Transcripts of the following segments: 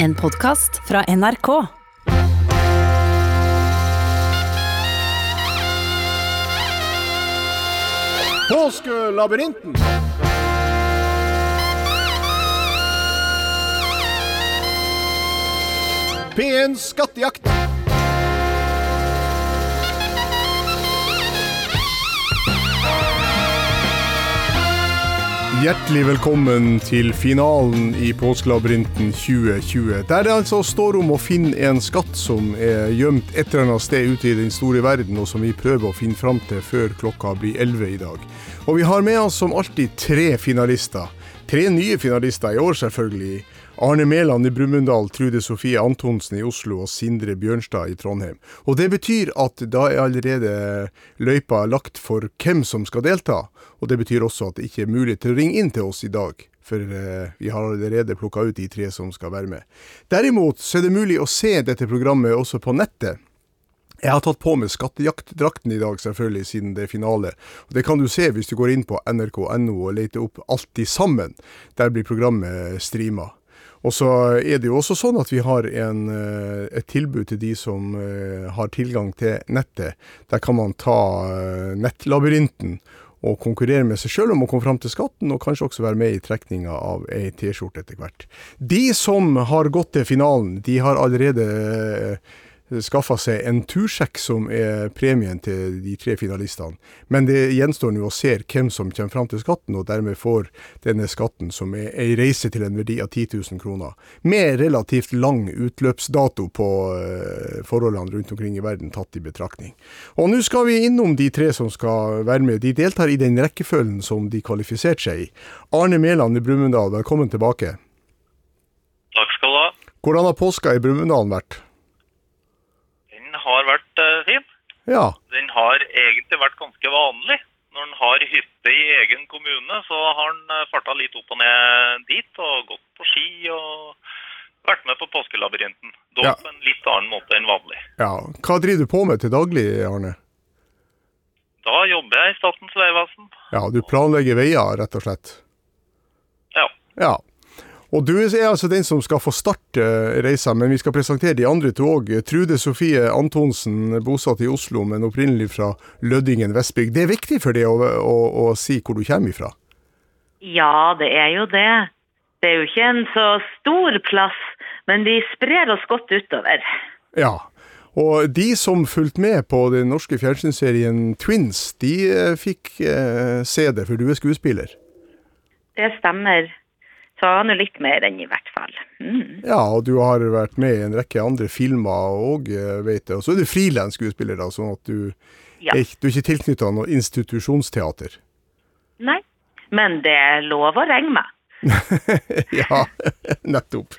En podkast fra NRK. Påskelabyrinten. P1 Skattejakt. Hjertelig velkommen til finalen i Påskelabyrinten 2020. Der det altså står om å finne en skatt som er gjemt et eller annet sted ute i den store verden, og som vi prøver å finne fram til før klokka blir 11 i dag. Og vi har med oss som alltid tre finalister. Tre nye finalister i år, selvfølgelig. Arne Mæland i Brumunddal, Trude Sofie Antonsen i Oslo og Sindre Bjørnstad i Trondheim. Og det betyr at da er allerede løypa lagt for hvem som skal delta. Og det betyr også at det ikke er mulig til å ringe inn til oss i dag, for eh, vi har allerede plukka ut de tre som skal være med. Derimot så er det mulig å se dette programmet også på nettet. Jeg har tatt på meg skattejaktdrakten i dag, selvfølgelig, siden det er finale. Og Det kan du se hvis du går inn på nrk.no og leter opp Alltid sammen. Der blir programmet streama. Og så er det jo også sånn at vi har en, eh, et tilbud til de som eh, har tilgang til nettet. Der kan man ta eh, nettlabyrinten og konkurrere med seg sjøl om å komme fram til skatten, og kanskje også være med i trekninga av ei T-skjorte etter hvert. De som har gått til finalen, de har allerede skaffa seg en tursjekk som er premien til de tre finalistene. Men det gjenstår nå å se hvem som kommer fram til skatten, og dermed får denne skatten, som er ei reise til en verdi av 10 000 kroner, med relativt lang utløpsdato på uh, forholdene rundt omkring i verden tatt i betraktning. Og nå skal vi innom de tre som skal være med. De deltar i den rekkefølgen som de kvalifiserte seg i. Arne Mæland i Brumunddal, velkommen tilbake. Takk skal du ha. Hvordan har påska i Brumunddal vært? Har vært eh, fin. Ja, Den har egentlig vært ganske vanlig. Når en har hytte i egen kommune, så har en eh, farta litt opp og ned dit og gått på ski og vært med på påskelabyrinten. Dog Ja. på en litt annen måte enn vanlig. ja. Hva driver du på med til daglig, Arne? Da jobber jeg i Statens vegvesen. Ja, du planlegger veier, rett og slett. Ja. Ja. Og du er altså den som skal få starte reisa, men vi skal presentere de andre to òg. Trude Sofie Antonsen, bosatt i Oslo, men opprinnelig fra Lødingen Vestbygd. Det er viktig for deg å, å, å si hvor du kommer ifra? Ja, det er jo det. Det er jo ikke en så stor plass, men de sprer oss godt utover. Ja. Og de som fulgte med på den norske fjernsynsserien Twins, de eh, fikk eh, se det, for du er skuespiller. Det stemmer. Så nå litt mer enn i hvert fall. Mm. Ja, og du har vært med i en rekke andre filmer òg, vet jeg. Og så er du frilans skuespiller, da, sånn at du, Ja. er, du er ikke tilknytta noe institusjonsteater. Nei, men det er lov å regne med. ja, nettopp.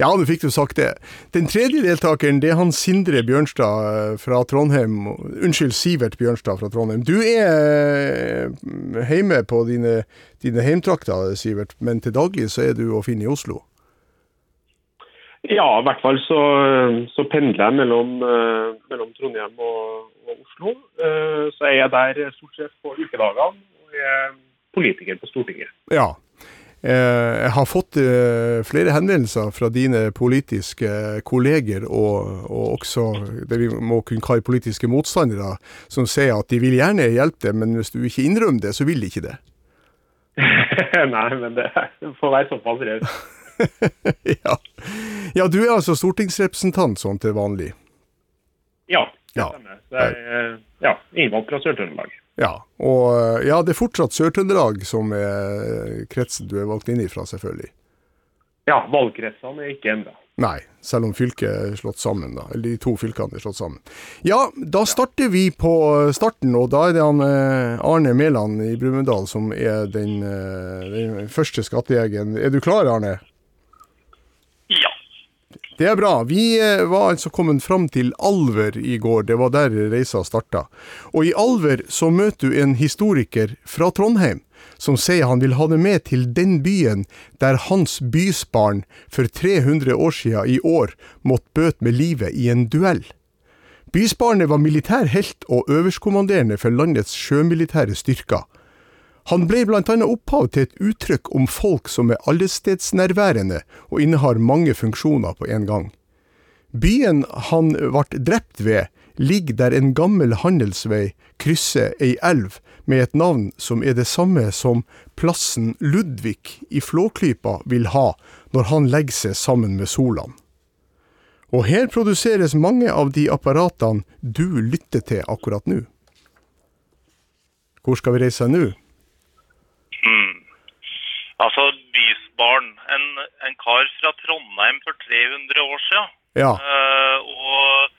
Ja, nå fikk du sagt det. Den tredje deltakeren det er han Sindre Bjørnstad eh, fra Trondheim. Unnskyld, Sivert Bjørnstad fra Trondheim. Du er eh, hjemme på dine, dine heimtrakter, Sivert, men til daglig så er du å finne i Oslo. Ja, i hvert fall så, så pendler jeg mellom, eh, mellom Trondheim og, og Oslo. Så er jeg der stort sett på ukedagene og er politiker på Stortinget. Ja. Eh, Jeg har fått eh, flere henvendelser fra dine politiske kolleger, og, og også det vi må kunne kalle politiske motstandere, som sier at de vil gjerne hjelpe deg, men hvis du ikke innrømmer det, så vil de ikke det. Nei, men det får være såpass raus. ja. ja, du er altså stortingsrepresentant sånn til vanlig. Ja, det stemmer. Jeg er ja, innvalgt fra Sør-Trøndelag. Ja, og eh, ja, det er fortsatt Sør-Trøndelag som er kretsen du er valgt inn ifra, selvfølgelig. Ja, valgkretsene er ikke ennå. Nei, selv om fylket er slått sammen, da. Eller de to fylkene er slått sammen. Ja, da starter vi på starten, og da er det han eh, Arne Mæland i Brumunddal som er den, eh, den første skattejegeren. Er du klar, Arne? Det er bra. Vi eh, var altså kommet fram til Alver i går. Det var der reisa starta. Og i Alver så møter du en historiker fra Trondheim som sier han vil ha det med til den byen der hans bysbarn for 300 år siden i år måtte bøte med livet i en duell. Bysbarnet var militær helt og øverstkommanderende for landets sjømilitære styrker. Han ble blant annet opphav til et uttrykk om folk som er allestedsnærværende og innehar mange funksjoner på en gang. Byen han ble drept ved, ligger der en gammel handelsvei krysser ei elv med et navn som er det samme som plassen Ludvig i Flåklypa vil ha når han legger seg sammen med Solan. Og her produseres mange av de apparatene du lytter til akkurat nå. Hvor skal vi reise nå? Hmm. Altså, bysbarn. En, en kar fra Trondheim for 300 år siden. Ja, Uh, og,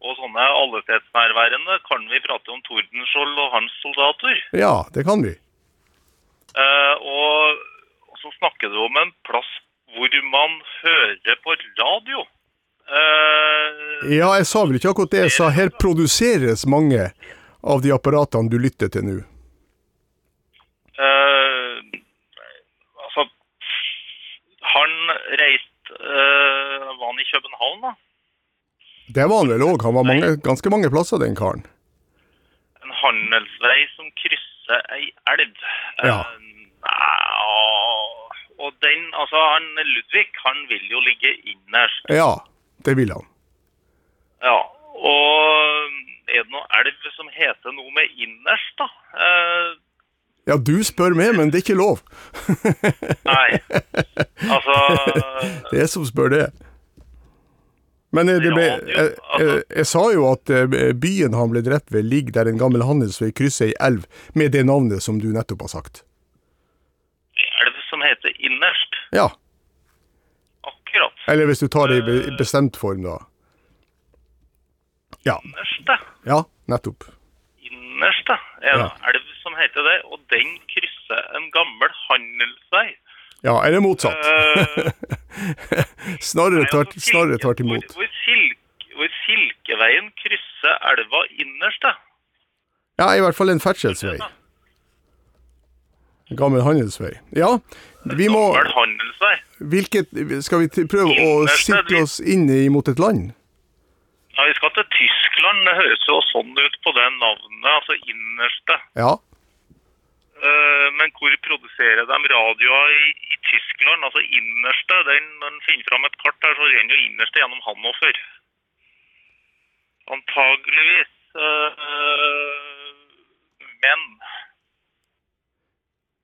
og sånne allestedsnærværende kan vi prate om Tordenskjold og hans soldater. ja, det kan vi. Uh, og, og så snakker du om en plass hvor man hører på radio. Uh, Ja, jeg sa vel ikke akkurat det. Jeg sa her produseres mange av de apparatene du lytter til nå. eh, altså, han reiste øh, Var han i København, da? Det var han vel òg. Han var mange, ganske mange plasser, den karen. En handelsvei som krysser ei elv. Eh, Ja. Uh, og den, altså han Ludvig, han vil jo ligge innerst. Ja, det vil han. Ja, og er det noe elv som heter noe med innerst, da? Eh, Ja, du spør meg, men det er ikke lov. nei. Altså Det er jeg som spør det. Men eh, det ble, jeg, jeg, jeg sa jo at eh, byen han ble drept ved, ligger der en gammel handelsvei krysser ei elv med det navnet som du nettopp har sagt. elv som heter innerst. Ja, Akkurat. eller hvis du tar det i bestemt form, da. Ja, da ja, nettopp. Innerst, er en Ja. elv som heter det, og den krysser en gammel handelsvei. Ja, eller motsatt. Eh, Snarere tvert, altså, tvert imot. Hvor, hvor, silke, hvor Silkeveien krysser elva innerst, da. Ja, i hvert fall en ferdselsvei. En gammel handelsvei. Ja, vi må. Hvilket Skal vi prøve å sikte oss inn imot et land? Ja, Vi skal til Tyskland. Det høres jo sånn ut på det navnet. Altså innerste. Ja. Eh, men hvor produserer de radioer i, i Tyskland? Altså innerste. Den, når en finner fram et kart her, så renner jo innerste gjennom Hannover. Antageligvis. eh, men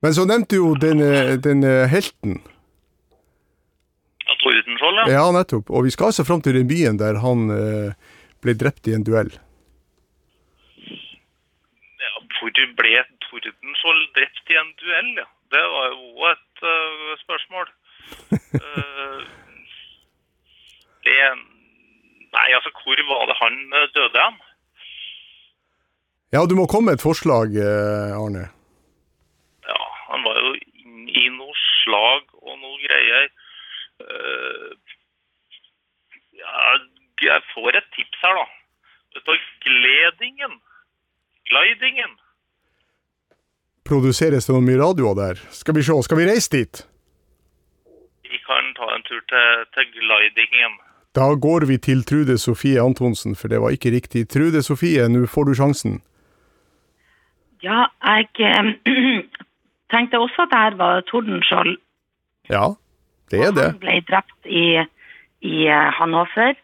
Men så nevnte du jo den, eh, den helten. ja, Tordenskjold, ja. Ja, nettopp. Og vi skal altså fram til den byen der han ble drept i en duell. ja. Hvor ble Tordenskjold drept i en duell? Ja? Det var jo et uh, spørsmål. uh, det Nei, altså, hvor var det han eh, døde hen? Ja, du må komme med et forslag, Arne. Ja, han var jo i noe slag og noe greier. Uh, ja, jeg får et tips her, da. Det står Gledingen. Glidingen. Produseres det noe mye radioer der? Skal vi se, skal vi reise dit? Vi kan ta en tur til, til Glidingen. Da går vi til Trude Sofie Antonsen, for det var ikke riktig. Trude Sofie, nå får du sjansen. Ja, jeg eh, tenkte også at det her var Tordenskjold. Ja, det er det. Han ble drept i, i eh, Hannover.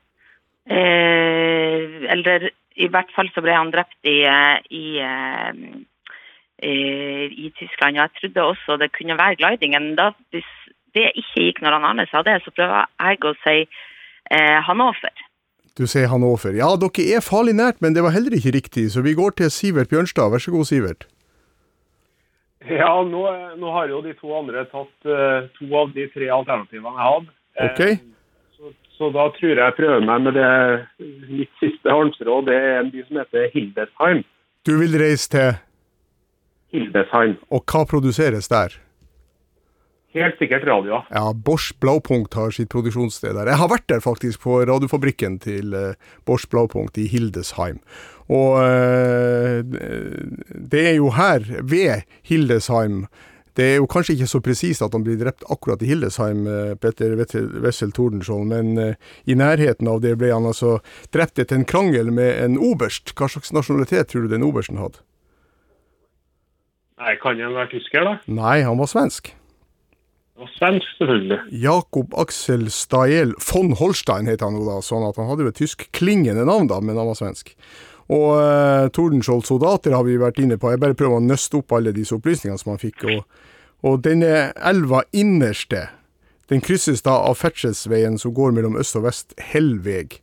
Eh, eller i hvert fall så ble han drept i, eh, i, i Tyskland. Og jeg trodde også det kunne være glidingen. Da, hvis det ikke gikk når han Arne sa det, så prøver jeg å si eh, Hannover. Du sier Hannover. Ja, dere er farlig nært, men det var heller ikke riktig, så vi går til Sivert Bjørnstad. Vær så god, Sivert. Ja, nå, nå har jo de to andre tatt uh, to av de tre alternativene jeg hadde. Okay. Ok. Så, så da tror jeg jeg prøver meg med det mitt siste halmstrå. Det er en by som heter Hildesheim. Du vil reise til, Hildesheim. og hva produseres der? Helt sikkert radioer. Ja, Bosch Blaupunkt har sitt produksjonssted der. Jeg har vært der faktisk, på radiofabrikken til eh, Bosch Blaupunkt i Hildesheim. Og eh, det er jo her, ved Hildesheim Det er jo kanskje ikke så presist at han blir drept akkurat i Hildesheim, eh, Petter Wessel- Tordenskjold, men i nærheten av det ble han altså drept etter en krangel med en oberst. Hva slags nasjonalitet tror du den obersten hadde? Nei, Kan han være tysker, da? Nei, han var svensk. Og svensk, selvfølgelig. Jakob Axel Stael von Holstein het han nå da, sånn at han hadde jo et tysk-klingende navn da, men han var svensk. Og eh, Tordenskjold soldater har vi vært inne på, jeg bare prøver å nøste opp alle disse opplysningene som han fikk. Og, og denne elva innerste, den krysses da av ferdselsveien som går mellom øst og vest, Hellveg.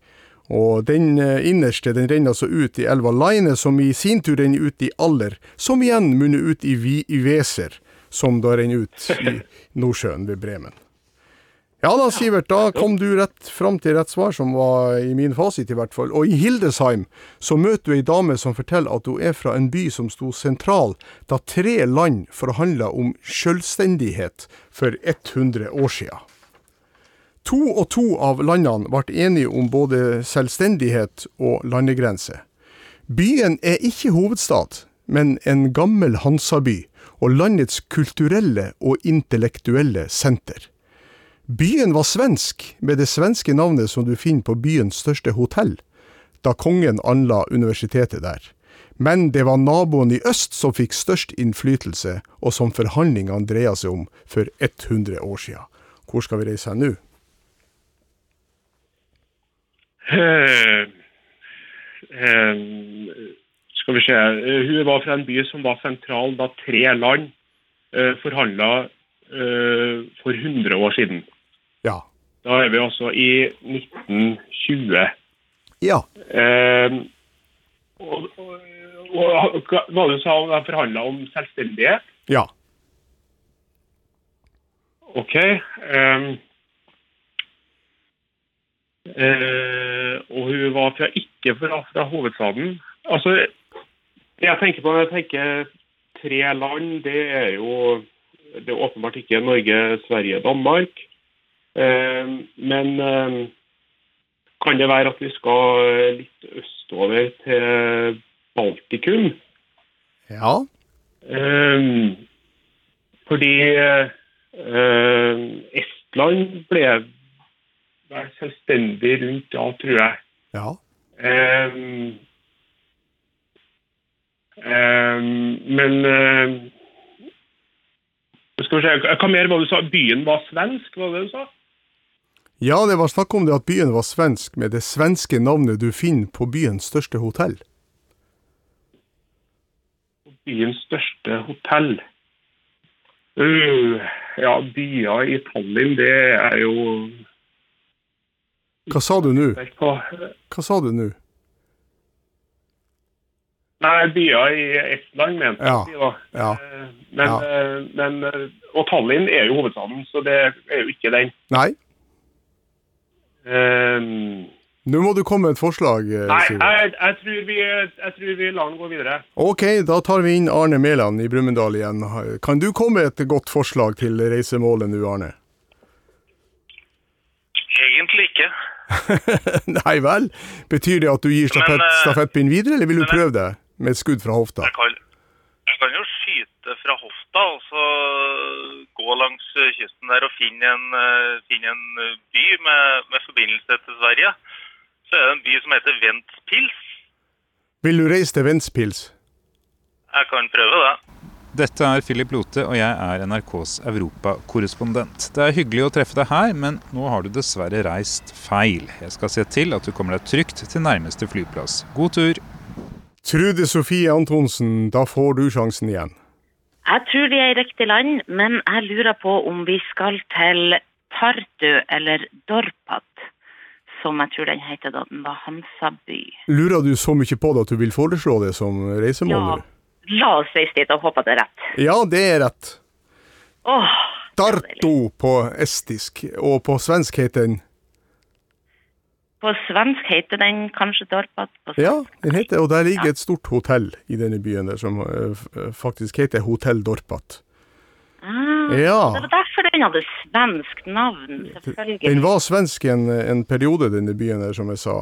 Og den eh, innerste den renner altså ut i elva Leine, som i sin tur renner ut i Aller, som igjen munner ut i, Vi i Weser, som da renner ut i Nordsjøen ved Bremen. Ja da, Sivert, da kom du rett fram til rett svar, som var i min fasit i hvert fall. Og i Hildesheim så møter du ei dame som forteller at hun er fra en by som sto sentral da tre land forhandla om selvstendighet for 100 år sia. To og to av landene ble enige om både selvstendighet og landegrense. Byen er ikke hovedstad, men en gammel Hansaby, og landets kulturelle og intellektuelle senter. Byen var svensk, med det svenske navnet som du finner på byens største hotell, da kongen anla universitetet der. Men det var naboen i øst som fikk størst innflytelse, og som forhandlingene dreia seg om for 100 år sia. Hvor skal vi reise hen nå? Eh, uh, skal vi se eh, Hun var fra en by som var sentral da tre land uh, forhandla uh, for 100 år siden. Ja. Da er vi altså i 1920. Ja. Og, og, og du sa de forhandla om selvstendighet? Ja. OK. Eh, Eh, og hun var fra, ikke fra, fra hovedstaden. Altså, jeg tenker på når jeg tenker tre land, det er jo det er åpenbart ikke Norge, Sverige, Danmark. Eh, men eh, kan det være at vi skal litt østover til Baltikum? Ja. Eh, fordi eh, Estland ble være selvstendig rundt da, tror jeg. Ja. Um, um, men um, skal vi se, Hva mer var det du sa? Byen var svensk, var det du sa? Ja, det var snakk om det at byen var svensk, med det svenske navnet du finner på byens største hotell. Byens største hotell? Uh, ja, byer i Tallinn, det er jo hva sa du nå? Hva sa du nå? Nei, byer i Estland, mente ja. da. Ja. Men, ja. men, og Tallinn er jo hovedstaden, så det er jo ikke den. Nei. Um, nå må du komme med et forslag. Nei, jeg, jeg, tror vi, jeg tror vi lar den gå videre. Ok, da tar vi inn Arne Mæland i Brumunddal igjen. Kan du komme med et godt forslag til reisemålet nå, Arne? Egentlig ikke. Nei vel? Betyr det at du gir stafett, Men, uh, stafettpinn videre, eller vil du prøve det med et skudd fra hofta? Jeg kan, jeg kan jo skyte fra hofta og så gå langs kysten der og finne en, uh, finne en by med, med, forbindelse til Sverige. Så er det en by som heter Ventspils. Vil du reise til Ventspils? Jeg kan prøve det. Dette er Philip Lote, og jeg er NRKs europakorrespondent. Det er hyggelig å treffe deg her, men nå har du dessverre reist feil. Jeg skal se til at du kommer deg trygt til nærmeste flyplass. God tur! Trude Sofie Antonsen, da får du sjansen igjen. Jeg tror vi er i riktig land, men jeg lurer på om vi skal til Tartu eller Dorpat, som jeg tror den heter da den var Hansaby. Lurer du så mye på det at du vil foreslå det som reisemål? Ja. La oss reise dit og håpe at det er rett. Ja, det er rett. Åh, Tartu på estisk, og på svensk heter den På svensk heter den kanskje Dorpat. Ja, den heter, og der ligger et stort hotell i denne byen der som uh, faktisk heter Hotell Dorpat. Ah, ja. Det var derfor den hadde svensk navn, selvfølgelig. Den var svensk en, en periode, denne byen her, som jeg sa.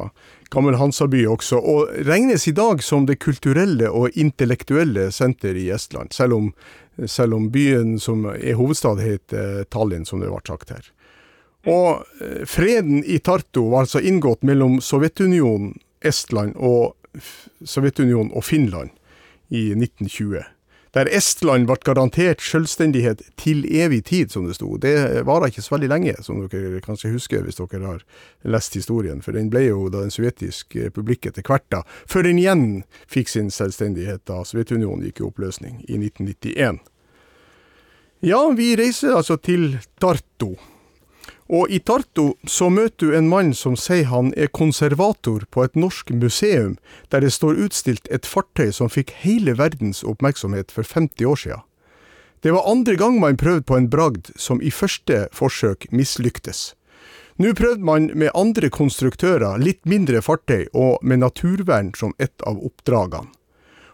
Gammel Hansaby også, og regnes i dag som det kulturelle og intellektuelle senter i Estland, selv om, selv om byen som er hovedstad heter Tallinn, som det ble sagt her. Og freden i Tartu var altså inngått mellom Sovjetunionen, Estland og Sovjetunionen og Finland i 1920. Der Estland ble garantert selvstendighet til evig tid, som det sto. Det vara ikke så veldig lenge, som dere kanskje husker hvis dere har lest historien. For den ble jo da en sovjetisk republikk etter hvert, da. Før den igjen fikk sin selvstendighet da Sovjetunionen gikk i oppløsning i 1991. Ja, vi reiser altså til Tartu. Og i Tartu så møter du en mann som sier han er konservator på et norsk museum, der det står utstilt et fartøy som fikk hele verdens oppmerksomhet for 50 år siden. Det var andre gang man prøvde på en bragd som i første forsøk mislyktes. Nå prøvde man med andre konstruktører, litt mindre fartøy og med naturvern som et av oppdragene.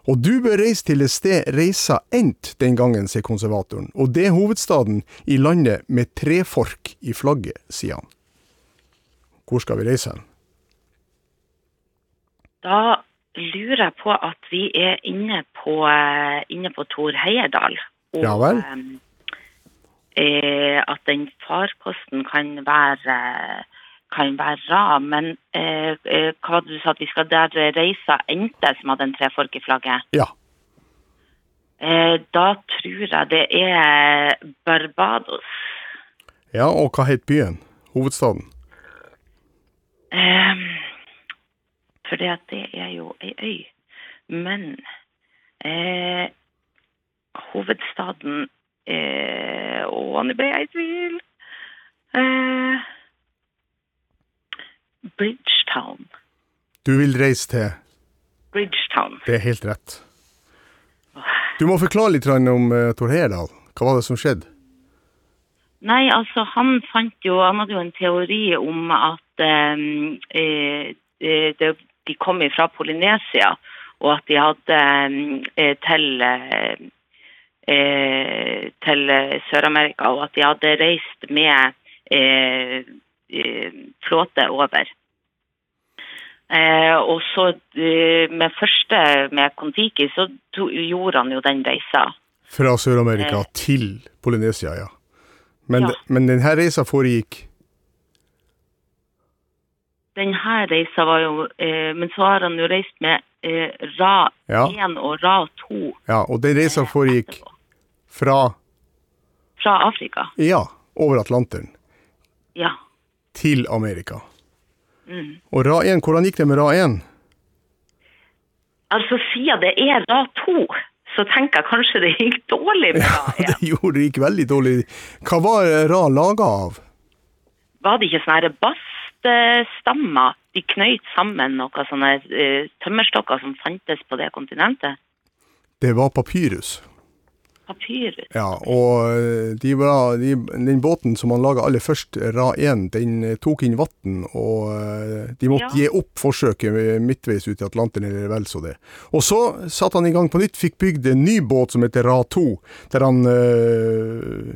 Og du bør reise til et sted reisa endt den gangen, sier konservatoren, og det er hovedstaden i landet med trefork i flagget, sier han. Hvor skal vi reise hen? Da lurer jeg på at vi er inne på, eh, inne på Tor Heierdal. Og Ja vel. eh, at den farkosten kan være kan være ra, men eh, eh, hva var det du sa at vi skal der reisa endte som hadde en trefork i flagget? Ja. Eh, da tror jeg det er Barbados. Ja, og hva het byen? Hovedstaden? Eh, for at det er jo ei øy. Men eh, hovedstaden eh, Å, nå ble jeg i tvil. Eh, Bridgetown. Du vil reise til Bridgetown. Det er helt rett. Du må forklare litt om uh, Tor Heyerdahl. Hva var det som skjedde? Nei, altså han fant jo Han hadde jo en teori om at eh, de, de kom fra Polynesia, og at de hadde eh, til eh, eh, til Sør-Amerika, og at de hadde reist med eh, eh, flåte over. Eh, og så eh, med første, med Kon-Tiki, så to, gjorde han jo den reisa. Fra Sør-Amerika Eh. til Polynesia, ja. Men, Ja. men denne reisa foregikk Denne reisa var jo eh, Men så har han jo reist med eh, Ra Ja. 1 og Ra 2. Ja, og den reisa eh, foregikk fra Fra Afrika. Ja, over Atlanteren Ja. Til Amerika. Mm. Og Ra 1, hvordan gikk det med Ra 1? Altså, siden det er Ra 2, så tenker jeg kanskje det gikk dårlig med Ra 1. Ja, Det gjorde det gikk veldig dårlig. Hva var Ra laga av? Var det ikke sånne baststammer? De knøyt sammen noen sånne eh, tømmerstokker som fantes på det kontinentet? Det var papyrus. Papyrus. Ja, og eh, de var, de, den båten som han laga aller først, Ra 1, den eh, tok inn vann, og eh, de måtte Ja. gi opp forsøket midtveis ut i Atlanteren, eller vel så det. Og så satte han i gang på nytt, fikk bygd en ny båt som heter Ra 2, der han øh,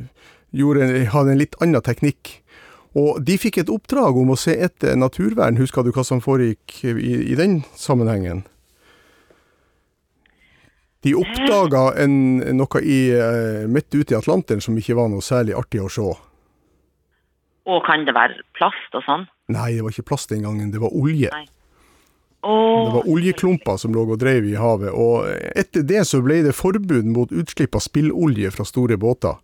gjorde, hadde en litt annen teknikk. Og de fikk et oppdrag om å se etter naturvern. Husker du hva som foregikk i, i den sammenhengen? De oppdaga noe i, eh, midt ute i Atlanteren som ikke var noe særlig artig å se. Og kan det være plast og sånn? Nei, det var ikke plast den gangen, det var olje. Nei. Det var oljeklumper som lå og drev i havet, og etter det så ble det forbud mot utslipp av spillolje fra store båter.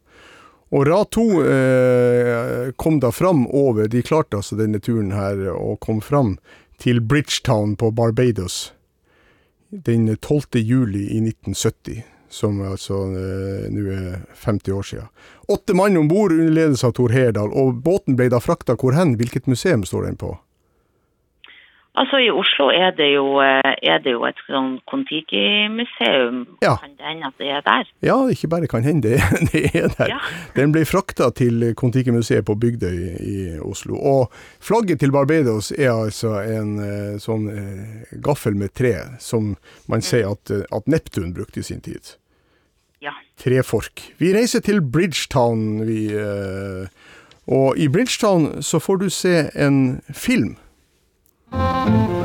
Og Ra 2 eh, kom da fram over, de klarte altså denne turen her, og kom fram til Bridgetown på Barbados den 12. juli i 1970, som altså eh, nå er 50 år siden. Åtte mann om bord under ledelse av Tor Herdal, og båten ble da frakta hvor hen? Hvilket museum står den på? Altså i Oslo er det jo, eh, er det jo et sånn Kon-Tiki-museum. Ja. Kan det hende at det er der? Ja, ikke bare kan hende, det, det er der. Ja. Den ble frakta til Kon-Tiki-museet på Bygdøy i Oslo. Og flagget til Barbados er altså en eh, sånn eh, gaffel med tre, som man sier at, eh, at Neptun brukte i sin tid. Ja. Trefork. Vi reiser til Bridgetown, vi. Og i Bridgetown så får du se en film. Música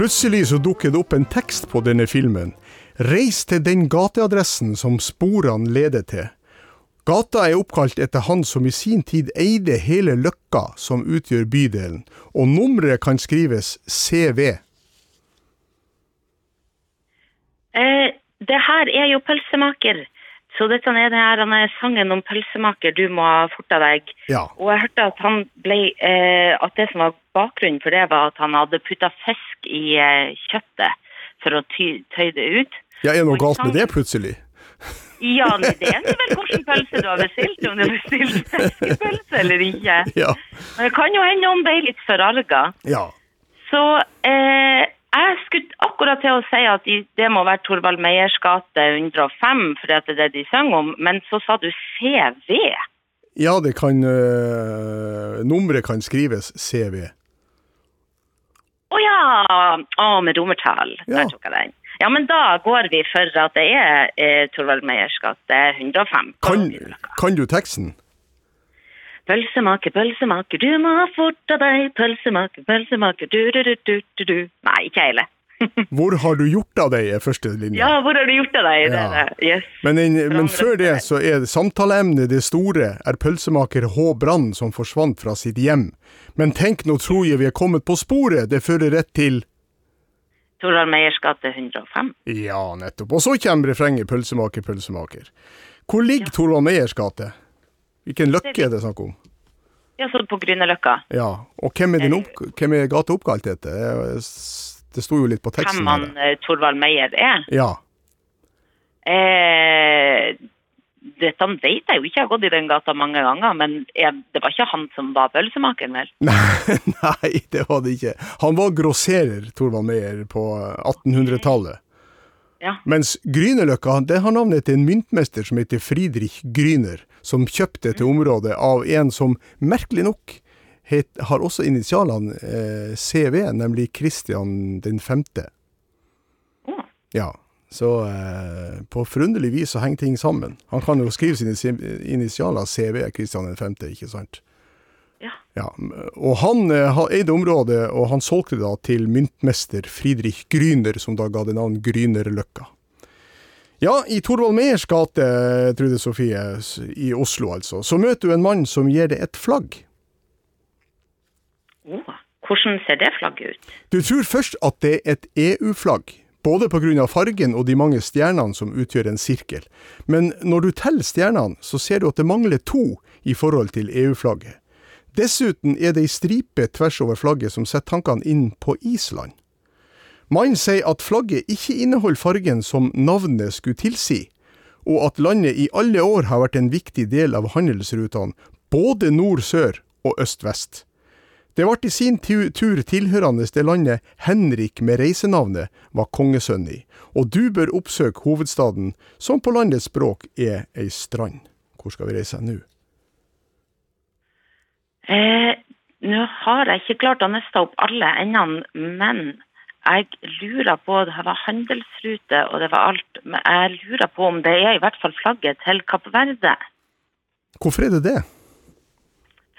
Plutselig så dukker det opp en tekst på denne filmen. Reis til den gateadressen som sporene leder til. Gata er oppkalt etter han som i sin tid eide hele Løkka som utgjør bydelen, og nummeret kan skrives CV. Eh, det her er jo pølsemaker. Så dette er han er sangen om pølsemaker, du må ha forta deg. Ja. Og jeg hørte at, han ble, eh, at det som var bakgrunnen for det, var at han hadde putta fisk i eh, kjøttet for å ty, tøye det ut. Ja, er det noe galt med det plutselig? Ja, det er vel hvilken pølse du har bestilt, om du har bestilt fiskepølse eller ikke. Ja. Men det kan jo hende noen ble litt forarga. Ja. Så eh, jeg skulle akkurat til å si at det må være Torvald Meyers gate 105, for det er det de synger om, men så sa du CV. Ja, det kan uh, Nummeret kan skrives CV. Å ja! Å, med romertall. Ja. Der tok jeg den. Ja, men da går vi for at det er eh, Torvald Meyers gate 105. Kan, kan du teksten? Pølsemaker, pølsemaker, du må ha forta deg. Pølsemaker, pølsemaker, du, du, du, du, du, du. Nei, ikke hele. Hvor har du gjort av deg, er første linje. Ja, hvor har du gjort av deg? Ja. det. Yes. Men, en, men før det så er samtaleemnet det store, er pølsemaker H. Brann som forsvant fra sitt hjem. Men tenk, nå tror jeg vi er kommet på sporet, det fører rett til Torvald Meyers gate 105. Ja, nettopp. Og så kommer refrenget pølsemaker, pølsemaker. Hvor ligger Torvald Meyers gate? Hvilken løkke er det snakk om? Ja, så på Grünerløkka. Ja, og hvem er, den opp, hvem er gata oppkalt etter? Det- sto jo litt på teksten. Hvem han eh, Torvald Meyer er. Ja. Eh, dette vet jeg jo ikke, jeg har gått i den gata mange ganger, men jeg, det var ikke han som var pølsemakeren, vel? Nei, det var det ikke. Han var grosserer, Torvald Meyer, på 1800-tallet. Ja. Mens Grünerløkka det har navnet til en myntmester som heter Friedrich Grüner, som kjøpte dette området av en som merkelig nok het, har også initialene eh, CV, nemlig Christian den femte. Å. Ja, så eh, på forunderlig vis så henger ting sammen. Han kan jo skrive sine si- initialer CV, Christian den femte, ikke sant? Ja. Ja, og han eh, ha- eide området, og han solgte det da til myntmester Friedrich Gryner, som da ga det navn Grynerløkka. Ja, i Thorvald Meyers gate, Trude Sofie, i Oslo altså, så møter du en mann som gir deg et flagg. Å, hvordan ser det flagget ut? Du tror først at det er et EU-flagg, både av fargen og de mange stjernene som utgjør en sirkel. Men når du teller stjernene, så ser du at det mangler to i forhold til EU-flagget. Dessuten er det ei stripe tvers over flagget som setter tankene inn på Island. Mannen sier at flagget ikke inneholder fargen som navnet skulle tilsi, og at landet i alle år har vært en viktig del av handelsrutene, både nord-sør og øst-vest. Det ble i sin tur tilhørende det landet Henrik med reisenavnet var kongesønn i, og du bør oppsøke hovedstaden, som på landets språk er ei strand. Hvor skal vi reise nå? Eh, Nå har jeg ikke klart å nøste opp alle endene, men jeg lurer på Det var handelsrute og det var alt. Men jeg lurer på om det er i hvert fall flagget til Kapp Verde. Hvorfor er det det?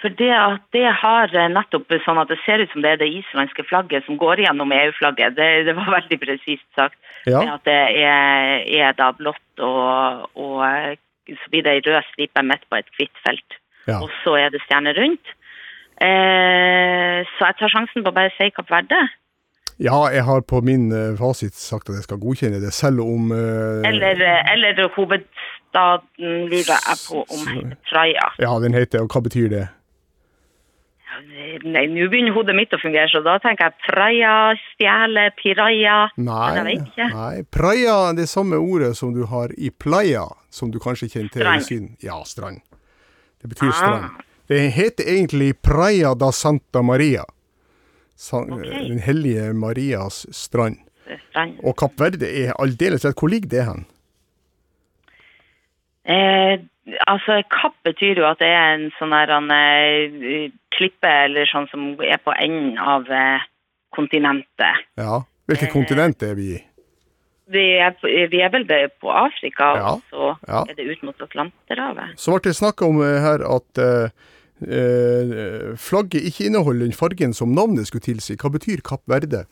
For det at det har nettopp sånn at det ser ut som det er det islandske flagget som går gjennom EU-flagget. Det, det var veldig presist sagt. Ja. At det er, er da blått og, og så blir det ei rød stripe midt på et hvitt felt. Ja. Og så er det stjerne rundt. Eh, så jeg tar sjansen på å bare si Kapp Verde. Ja, jeg har på min eh, fasit sagt at jeg skal godkjenne det, selv om eh, Eller, eh, eller hovedstaden lurer jeg på om heter Praia. Ja, den heter Og hva betyr det? Nei, nå begynner hodet mitt å fungere, så da tenker jeg Praia, stjele, jeg Nei, vet ikke. nei. Praia er det samme ordet som du har i playa, som du kanskje kjenner til i Strand. Syden. Ja, strand. Det betyr Ah. strand. Det heter egentlig Praia da Santa Maria. San, okay. Den hellige Marias strand. Strand. Og Kapp Verde er aldeles rett. Hvor ligger det hen? Eh, altså, kapp betyr jo at det er en sånn her en, eh, klippe eller sånn som er på enden av eh, kontinentet. Ja. Hvilket Eh. kontinent er vi i? Vi er, vi er vel på Afrika, Ja, og så ja. er det ut mot Atlanterhavet. Så ble det snakk om eh, her at flagget ikke inneholder den fargen som navnet skulle tilsi. Hva betyr Kapp Verde?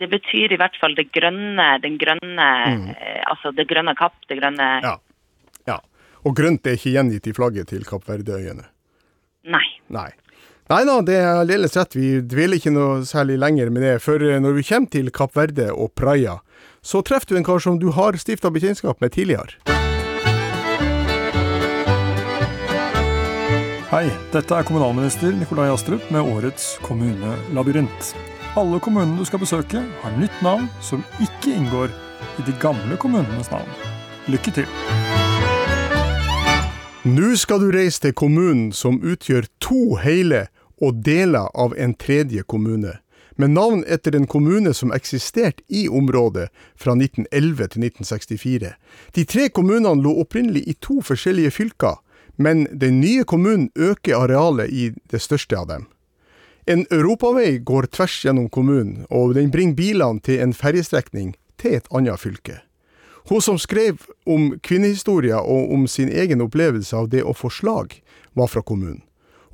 det betyr i hvert fall det grønne, den grønne mm. Altså det grønne kapp, det grønne Ja. ja. Og grønt er ikke gjengitt i flagget til Kapp Verdeøyene. Nei. Nei. Nei da, det er aldeles rett. Vi dveler ikke noe særlig lenger med det. For eh, når vi kommer til Kapp Verde og Praia, så treffer du en kar som du har stifta bekjentskap med tidligere. Hei, dette er kommunalminister Nikolai Astrup med årets kommunelabyrint. Alle kommunene du skal besøke, har nytt navn som ikke inngår i de gamle kommunenes navn. Lykke til! Nå skal du reise til kommunen som utgjør to hele og deler av en tredje kommune, med navn etter en kommune som eksisterte i området fra 1911 til 1964. De tre kommunene lå opprinnelig i to forskjellige fylker, men den nye kommunen øker arealet i det største av dem. En europavei går tvers gjennom kommunen, og den bringer bilene til en ferjestrekning til et annet fylke. Hun som skrev om kvinnehistorier og om sin egen opplevelse av det å få slag, var fra kommunen.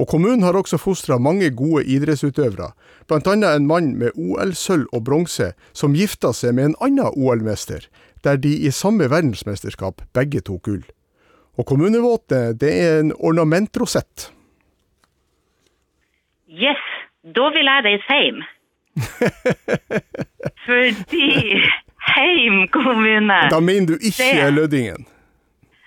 Og kommunen har også fostra mange gode idrettsutøvere, bl.a. en mann med OL-sølv og bronse som gifta seg med en annen OL-mester, der de i samme verdensmesterskap begge tok gull. Og kommunevåpenet, det er en ornamentrosett. Yes, da vil jeg reise hjem. Fordi Heim kommune Da mener du ikke Det- Lødingen?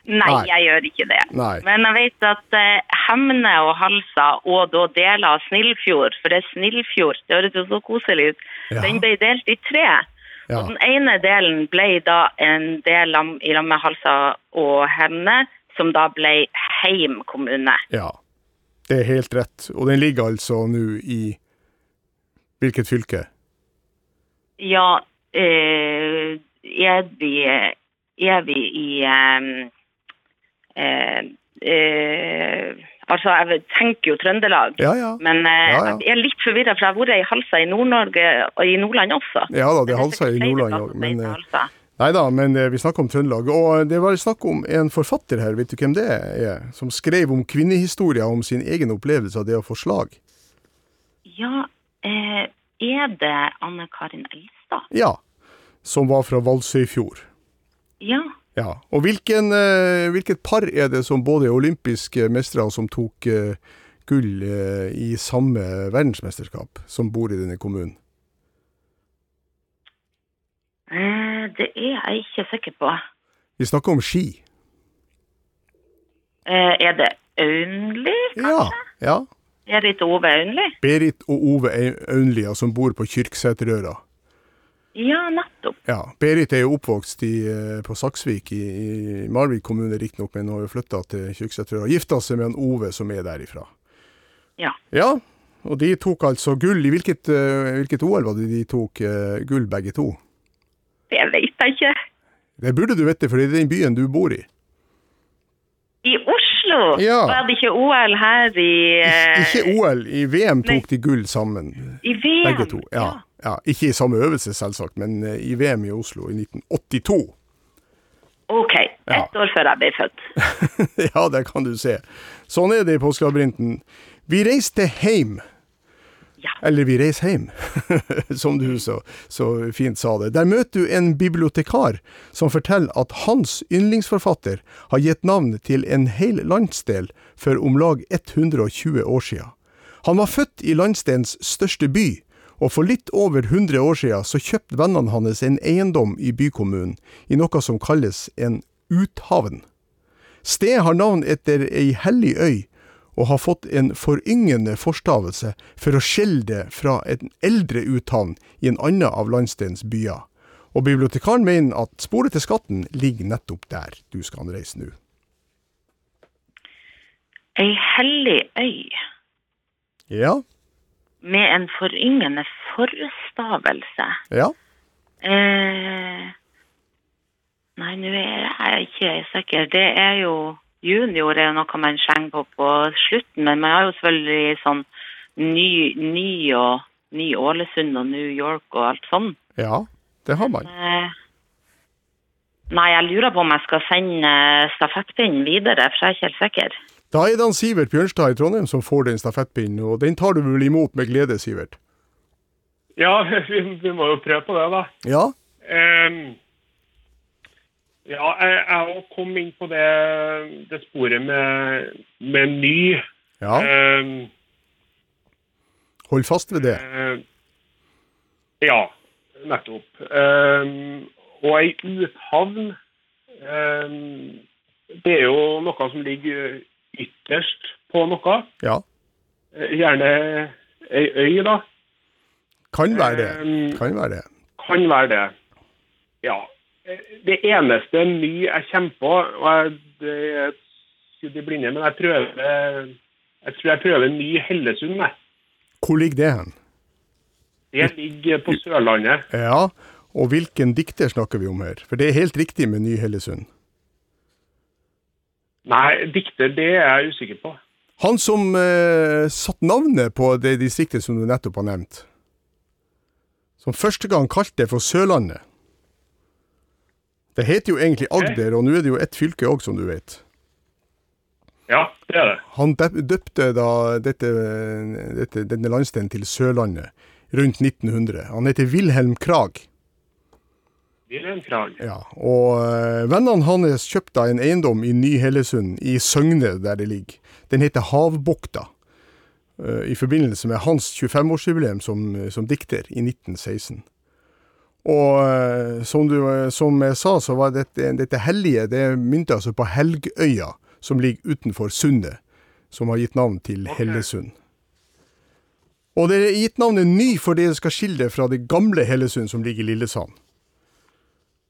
Nei, Nei. jeg gjør ikke det. Nei. Men jeg vet at eh, Hemne og Halsa og da deler av Snillfjord, for det er Snillfjord, det høres jo så koselig ut, Ja. den ble delt i tre. Ja. Og den ene delen ble da en del i lag med Halsa og Hemne, som da ble Heim kommune. Ja, det er helt rett. Og den ligger altså nå i hvilket fylke? Ja, eh, er vi, er vi i eh, eh, eh, Altså, jeg tenker jo Trøndelag. Ja, ja. Men eh, Ja, jeg er litt forvirra, for jeg har vært i Halsa i Nord-Norge og i Nordland også. Ja da, det er Halsa i Nordland òg. Men eh. Nei da, men eh, vi snakker om Trøndelag. Og det var snakk om en forfatter her, vet du hvem det er? Som skrev om kvinnehistorier, om sin egen opplevelse av det å få slag. Ja, eh, er det Anne Karin Elstad? Ja. Som var fra Valsøyfjord. Ja. Ja. Og hvilken, eh, hvilket par er det som både er olympiske mestere som tok eh, gull eh, i samme verdensmesterskap, som bor i denne kommunen? Eh, det er jeg ikke sikker på. Vi snakker om ski. Eh, er det Aunli, kanskje? ja. Berit Ove Aunli? Berit og Ove Aunlia som bor på Kyrksæterøra. Ja, nettopp. Ja, Berit er jo oppvokst i, eh, på Saksvik i, i Malvik kommune riktignok, men har jo flytta til Kyrksæterøra. Gifta seg med en Ove som er derifra. Ja. Ja, og de tok altså gull. I hvilket, eh, hvilket OL var det de tok eh, gull begge to? Det vet jeg ikke. Det burde du vite, for det er den byen du bor i. I Oslo? Ja. Var det ikke OL her i eh, Ikke OL, i VM tok de gull sammen. I VM? Begge to. Ja. ja. Ikke i samme øvelse, selvsagt, men eh, i VM i Oslo i 1982. OK. Ett år før jeg ble født. ja, det kan du se. Sånn er det i påskelabyrinten. Vi reiste heim. Ja. Eller vi reiser hjem, som du så, så fint sa det. Der møter du en bibliotekar som forteller at hans yndlingsforfatter har gitt navn til en hel landsdel for om lag 120 år siden. Han var født i landsdelens største by, og for litt over 100 år siden så kjøpte vennene hans en eiendom i bykommunen, i noe som kalles en uthavn. Stedet har navn etter ei hellig øy, og har fått en foryngende forstavelse for å skille det fra en eldre uthavn i en annen av landsdelens byer. Og bibliotekaren mener at sporet til skatten ligger nettopp der du skal anreise nå. Ei hellig øy Ja, med en foryngende forstavelse. ja. Eh, nei, nå er jeg ikke sikker. Det er jo Junior er jo noe man skjenger på på slutten, men man har jo selvfølgelig sånn ny, ny og Ny Ålesund og New York og alt sånn. Ja, det har man. Eh, nei, jeg lurer på om jeg skal sende stafettpinnen videre, for jeg er ikke helt sikker. Da er det han Sivert Bjørnstad i Trondheim som får den stafettpinnen, og den tar du vel imot med glede, Sivert? Ja, vi, vi må jo prøve på det, da. Ja, Ehm, ja, jeg, jeg kom inn på det, det sporet med, med ny. ja. Ehm, Hold fast ved det. Uh, ja, nettopp. Ehm, og ei uthavn ehm, Det er jo noe som ligger ytterst på noe. Ja. Eh, Gjerne ei øy, da. Kan være det. Kan være det. Kan være det. Ja. Det eneste ny jeg kommer på, og jeg, det er skudd i blinde, men jeg prøver jeg tror jeg prøver ny Hellesund. Jeg. Hvor ligger det hen? Det ligger på Sørlandet. Ja, og hvilken dikter snakker vi om her? For det er helt riktig med Ny-Hellesund. Nei, dikter, det er jeg usikker på. Han som eh, satt navnet på det distriktet som du nettopp har nevnt. Som første gang kalte det for Sørlandet. Det heter jo egentlig Agder, og nå er det jo ett fylke òg, som du vet. Ja, det er det. Han døpte da dette, dette, denne landsdelen til Sørlandet rundt 1900. Han heter Wilhelm Krag. Wilhelm Krag. Ja, og eh, vennene hans kjøpte en eiendom i Ny-Hellesund, i Søgne der det ligger. Den heter Havbukta, eh, i forbindelse med hans 25-årsjubileum som, som dikter i 1916. Og eh, som, du, eh, som jeg sa, så var dette, dette hellige, det mynter altså på Helgøya, som ligger utenfor Sundet, som har gitt navn til Hellesund. Og det er gitt navnet Ny fordi det skal skille fra det gamle Hellesund, som ligger i Lillesand.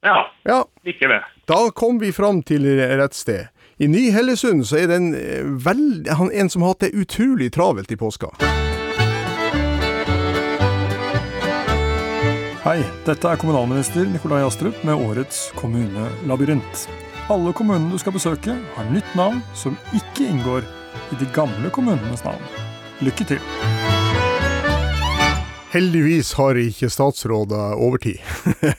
Ja, Ja, ikke det. da kom vi fram til rett sted. I Ny-Hellesund så er det en, eh, vel- en som har hatt det utrolig travelt i påska. Hei, dette er kommunalminister Nikolai Astrup med årets kommunelabyrint. Alle kommunene du skal besøke, har nytt navn som ikke inngår i de gamle kommunenes navn. Lykke til! Heldigvis har ikke statsråder overtid.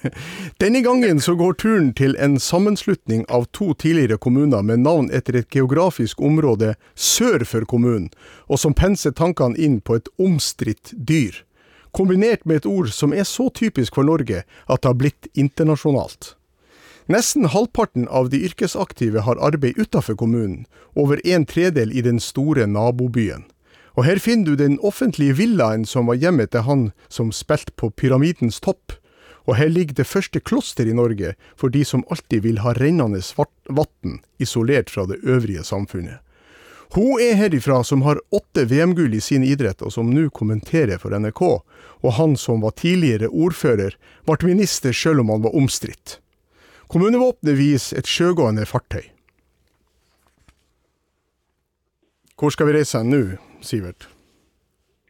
Denne gangen så går turen til en sammenslutning av to tidligere kommuner med navn etter et geografisk område sør for kommunen, og som penser tankene inn på et omstridt dyr. Kombinert med et ord som er så typisk for Norge at det har blitt internasjonalt. Nesten halvparten av de yrkesaktive har arbeid utenfor kommunen, over en tredel i den store nabobyen. Og her finner du den offentlige villaen som var hjemmet til han som spilte på pyramidens topp. Og her ligger det første kloster i Norge for de som alltid vil ha rennende vann isolert fra det øvrige samfunnet. Hun er herifra som har åtte VM-gull i sin idrett, og som nå kommenterer for NRK. Og han som var tidligere ordfører, ble minister selv om han var omstridt. Kommunevåpenet viser et sjøgående fartøy. Hvor skal vi reise hen nå, Sivert?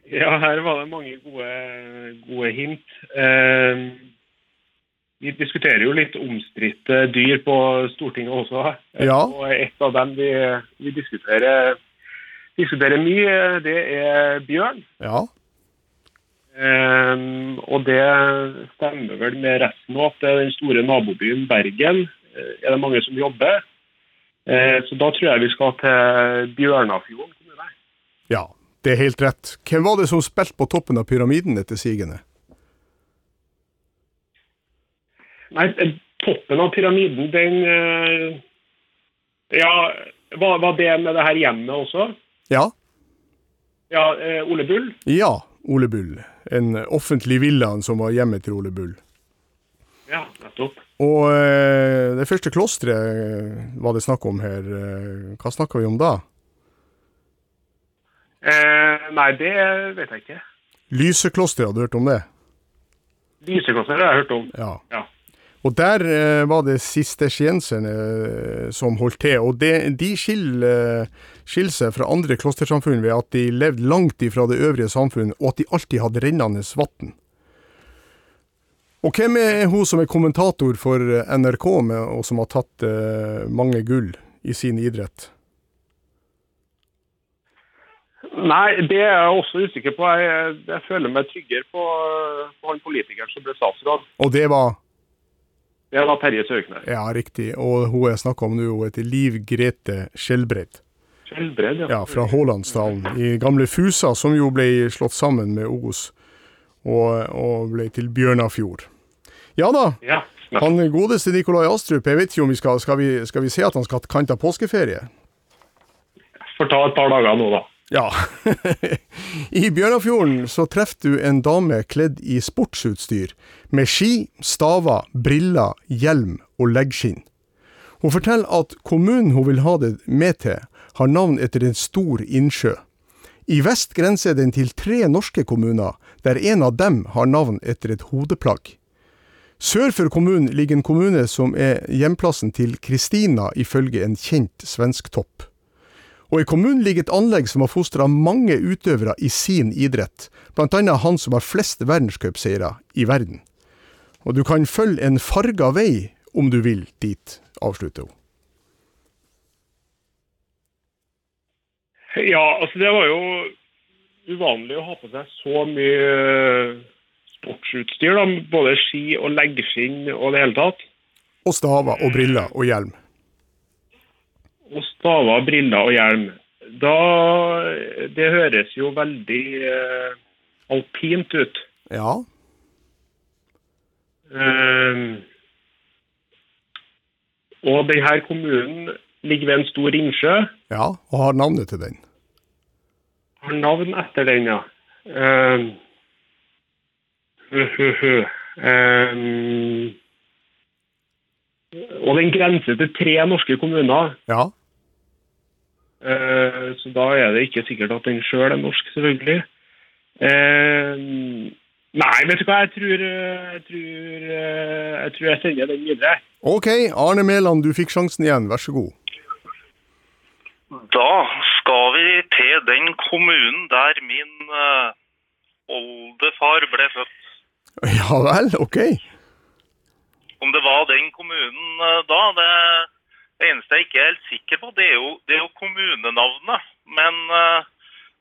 Ja, her var det mange gode, gode hint. Eh, vi diskuterer jo litt omstridte dyr på Stortinget også. Ja. Og et av dem vi, vi diskuterer, diskuterer mye, det er bjørn. Ja. Um, og det stemmer vel med resten òg, at det er den store nabobyen Bergen eh, er det mange som jobber. Uh, så da tror jeg vi skal til Bjørnafjorden kommune. Ja, det er helt rett. Hvem var det som spilte på toppen av pyramiden etter sigende? Nei, toppen av pyramiden, den eh, Ja, var, var det med det her hjemmet også? Ja. Ja, eh, Ole Bull? Ja, Ole Bull. En offentlig villa som var hjemmet til Ole Bull. Ja, nettopp. Og eh, det første klosteret var det snakk om her. Hva snakka vi om da? Eh, nei, det vet jeg ikke. Lyseklosteret, hadde du hørt om det? Lyseklosteret har jeg hørt om. Ja. Ja. Og der eh, var det sistersienserne eh, som holdt til, og det, de skiller, eh, seg fra andre klostersamfunn ved at de levde langt ifra det øvrige samfunn, og at de alltid hadde rennende vann. Og hvem er hun som er kommentator for eh, NRK, med, og som har tatt eh, mange gull i sin idrett? Nei, det er jeg også usikker på. Jeg, jeg føler meg tryggere på, på han politikeren som ble statsråd. Og det var Det var Terje Søknes. Ja, riktig. Og hun jeg snakker om nå, hun heter Liv Grete Skjelbred. Skjelbred, Ja, ja. fra Hålandsdalen i gamle Fusa, som jo ble slått sammen med Os. og, og ble til Bjørnafjord. Ja da, Ja. ja. han godeste Nikolai Astrup, jeg vet ikke om vi skal, skal vi, skal vi se at han skal kan ta påskeferie? Får ta et par dager nå, da. Ja. I Bjørnafjorden så treffer du en dame kledd i sportsutstyr, med ski, staver, briller, hjelm og leggskinn. Hun forteller at kommunen hun vil ha det med til, har navn etter en stor innsjø. I vest grenser den til tre norske kommuner, der en av dem har navn etter et hodeplagg. Sør for kommunen ligger en kommune som er hjemplassen til Kristina, ifølge en kjent svensk topp. Og i kommunen ligger et anlegg som har fostra mange utøvere i sin idrett, blant annet han som har flest verdenscupseiere i verden. Og du kan følge en farga vei om du vil dit, avslutter hun. Ja, altså det var jo uvanlig å ha på seg så mye eh, sportsutstyr. da, Både ski og leggskinn og det hele tatt. Og staver og briller og hjelm. Og staver, briller og hjelm. Da Det høres jo veldig eh, alpint ut. Ja, Eh, og denne kommunen ligger ved en stor innsjø. ja, og har navnet til den. Har navn etter den, ja. Eh, hø, hø, hø. Eh, og den grenser til tre norske kommuner. Ja, så da er det ikke sikkert at den sjøl er norsk, selvfølgelig. Eh, nei, vet du hva, jeg tror eh, jeg tror, eh, jeg, tror jeg sender den videre. ok, Arne Mæland, du fikk sjansen igjen, vær så god. Da skal vi til den kommunen der min eh, oldefar ble født. Ja vel, ok. Om det var den kommunen eh, da, det, det eneste jeg ikke er helt sikker på, det er jo, det er jo kommunenavnet. Men, eh,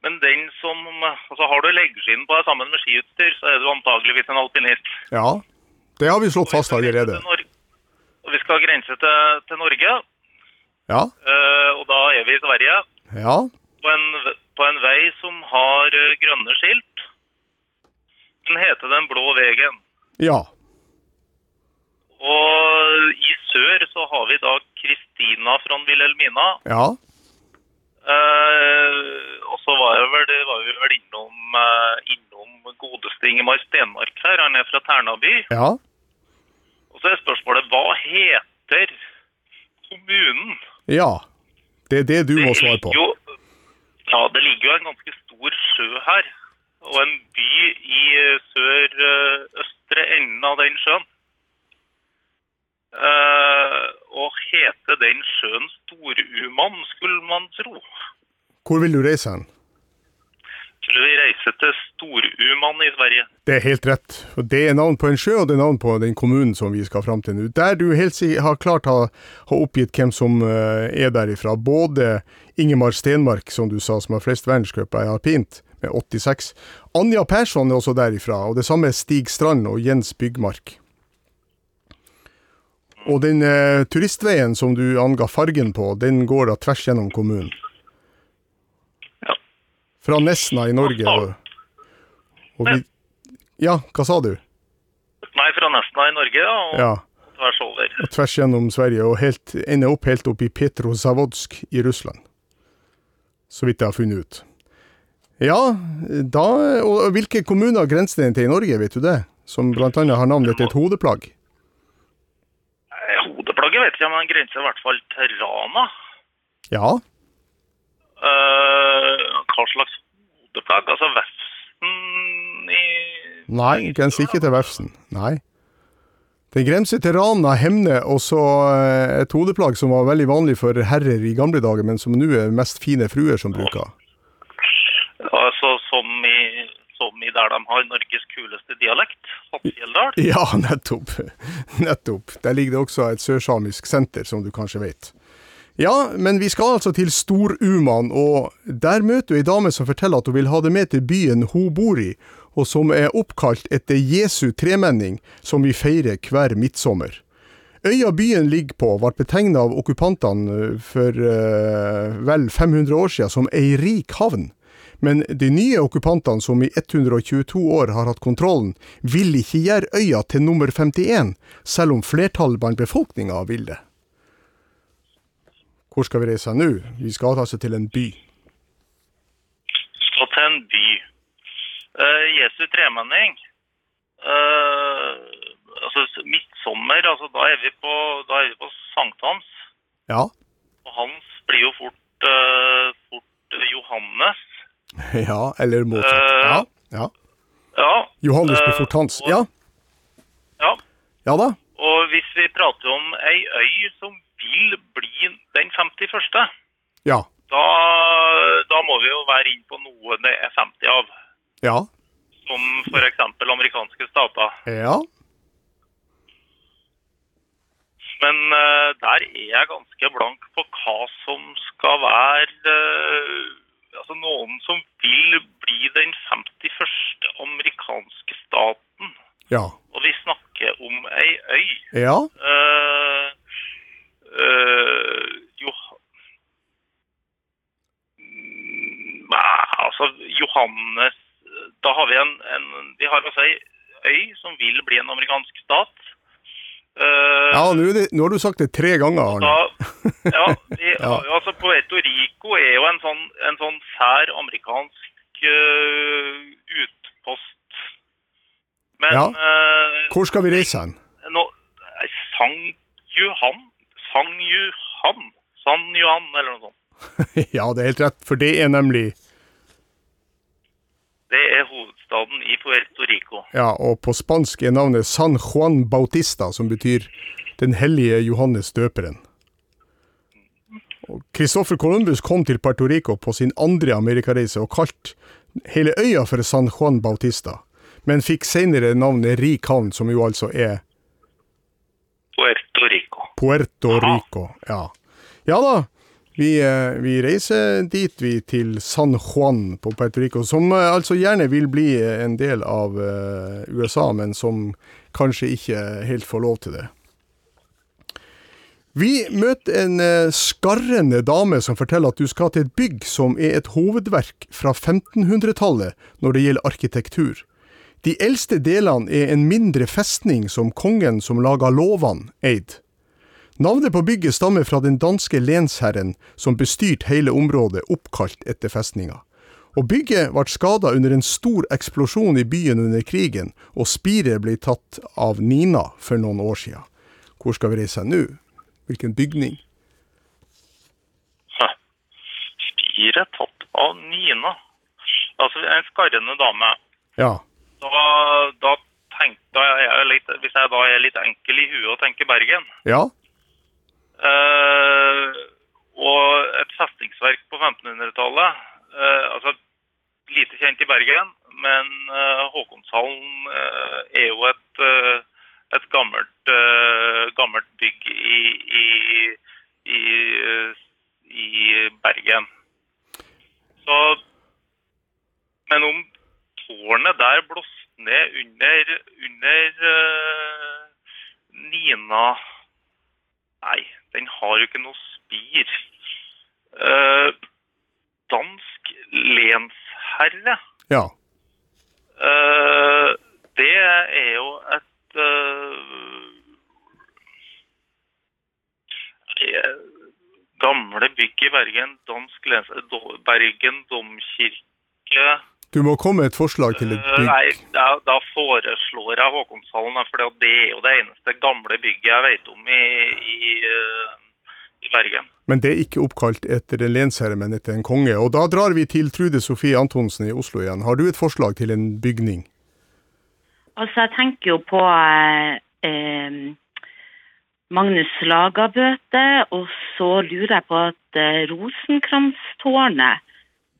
men den som altså Har du leggskinn på deg sammen med skiutstyr, så er du antageligvis en alpinist. Ja, det har vi slått fast allerede. Og vi skal grense til, til Norge, Ja, Uh, og da er vi i Sverige. ja, På en, på en vei som har eh, grønne skilt. Den heter Den blå vegen. ja. Og i sør så har vi da Kristina fra Wilhelmina. Ja, Uh, og så var, jeg vel, var vi vel innom, uh, innom godeste Ingemar Stenmark her. Han er fra Ternaby. ja. Og så er spørsmålet hva heter kommunen? Ja. Det er det du må svare på. Jo, ja, det ligger jo en ganske stor sjø her. Og en by i eh, sør-østre enden av den sjøen. Eh, og heter den sjøen Storuman, skulle man tro. Hvor vil du reise hen? Tror vi reiser til Storuman i Sverige. Det er helt rett. Det er navn på en sjø, og det er navn på den kommunen som vi skal fram til nå. Der du helt har klart har, ha oppgitt hvem som eh, er derifra. Både Ingemar Stenmark, som du sa, som har flest verdenscuper i alpint, med 86. Anja Persson er også derifra, og det samme er Stig Strand og Jens Byggmark. Og den eh, turistveien som du anga fargen på, den går da tvers gjennom kommunen. Ja. Fra Nesna i Norge. Og, og vi, ja, hva sa du? Nei, fra Nesna i Norge, ja, og Ja, tvers over. og tvers gjennom Sverige, og helt, ender opp helt opp i Petrozavodsk i Russland. Så vidt jeg har funnet ut. Ja, da, og hvilke kommuner grenser den til i Norge, vet du det? Som annet har navnet etter et hodeplagg. Hodeplagget vet jeg, om den grenser i hvert fall til Rana. Ja, Uh, hva slags hodeplagg? Altså Vefsn i nei, grenser ikke til Vefsn. Nei. Den grenser til Rana, Hemne og så eh, et hodeplagg som var veldig vanlig for herrer i gamle dager, men som nå er mest fine fruer som bruker. Altså som i, som i der de har Norges kuleste dialekt, Hattfjelldal. Ja, nettopp. Nettopp. Der ligger det også et sørsamisk senter, som du kanskje vet. Ja, men vi skal altså til Stor-Uman, og der møter du ei dame som forteller at hun vil ha det med til byen hun bor i, og som er oppkalt etter Jesu tremenning, som vi feirer hver midtsommer. Øya byen ligger på ble betegna av okkupantene for eh, vel 500 år siden som ei rik havn, Men de nye okkupantene som i 122 år har hatt kontrollen, vil ikke gjøre øya til nummer 51, selv om flertallet blant befolkninga vil det. Hvor skal vi reise nå? Vi skal altså til en by. Skal til en by. Uh, Jesu tremenning. Uh, altså midtsommer, altså da er vi på, da er vi på sankthans. Ja. Og hans blir jo fort, uh, fort Johannes. Ja, eller motsatt. Eh, Ja. ja. Ja. Johannes eh, blir Hans. Ja, Ja. ja da. Og hvis vi prater om ei øy som vil bli den 51., Ja. da, da må vi jo være inn på noe det er 50 av. Ja. Som f.eks. amerikanske stater. Ja. Men uh, der er jeg ganske blank på hva som skal være eh, Altså noen som vil bli den 51. amerikanske staten. Ja. Og vi snakker om ei øy. Ja. Uh, uh, jo altså Johannes Da har vi en, en Vi har altså ei øy som vil bli en amerikansk stat. Uh, ja nå, det, nå har du sagt det tre ganger, Arne. da, ja, vi, Ja. har jo altså Puerto Rico er jo en sånn, en sånn sær amerikansk uh, utpost. Men Ja. eh, Hvor skal vi reise hen? nå, Sang Johan? Sang Johan? San Johan, eller noe sånt. ja, det er helt rett, for det er nemlig Det er hovedstaden i Puerto Rico. Ja, og på spansk er navnet San Juan Bautista, som betyr Den hellige Johannes døperen. Og Christopher Columbus kom til Puerto Rico på sin andre amerikareise og kalte hele øya for San Juan Bautista, men fikk senere navnet Rik havn, som jo altså er Puerto Rico. Puerto Rico. Ja, ja da. Vi, eh, vi reiser dit, vi, til San Juan på Puerto Rico, som eh, altså gjerne vil bli en del av eh, USA, men som kanskje ikke helt får lov til det. Vi møter en eh, skarrende dame som forteller at du skal til et bygg som er et hovedverk fra 1500-tallet når det gjelder arkitektur. De eldste delene er en mindre festning som kongen som laga lovene, eide. Navnet på bygget stammer fra den danske lensherren som bestyrte hele området oppkalt etter festninga. Og bygget ble skada under en stor eksplosjon i byen under krigen, og spiret ble tatt av Nina for noen år siden. Hvor skal vi reise nå? Hvilken bygning? Spiret tatt av Nina. Altså en skarrende dame. Ja. Da, da tenkte jeg litt, hvis jeg da er litt enkel i huet og tenker Bergen, Ja? eh, og et festningsverk på 1500-tallet, eh, altså lite kjent i Bergen, men eh, Håkonshallen eh, er jo et, eh, et gammelt, uh, gammelt bygg i, i, i, eh, i Bergen. Så, men om tårnet der blåste ned under, under uh, Nina Nei, den har jo ikke noe spir. Uh, dansk lensherre, Ja. det er jo et eh, eh, Gamle bygg i Bergen, dansk lensherre, Do- Bergen domkirke Du må komme med et forslag til et bygg? Nei, da, da foreslår jeg Håkonshallen, for det er jo det eneste gamle bygget jeg vet om i, i, eh, i Bergen. Men det er ikke oppkalt etter en lensherre, men etter en konge. Og da drar vi til Trude Sofie Antonsen i Oslo igjen. Har du et forslag til en bygning? Altså, jeg tenker jo på eh, eh, Magnus Lagabøte, og så lurer jeg på at eh, Rosenkrantztårnet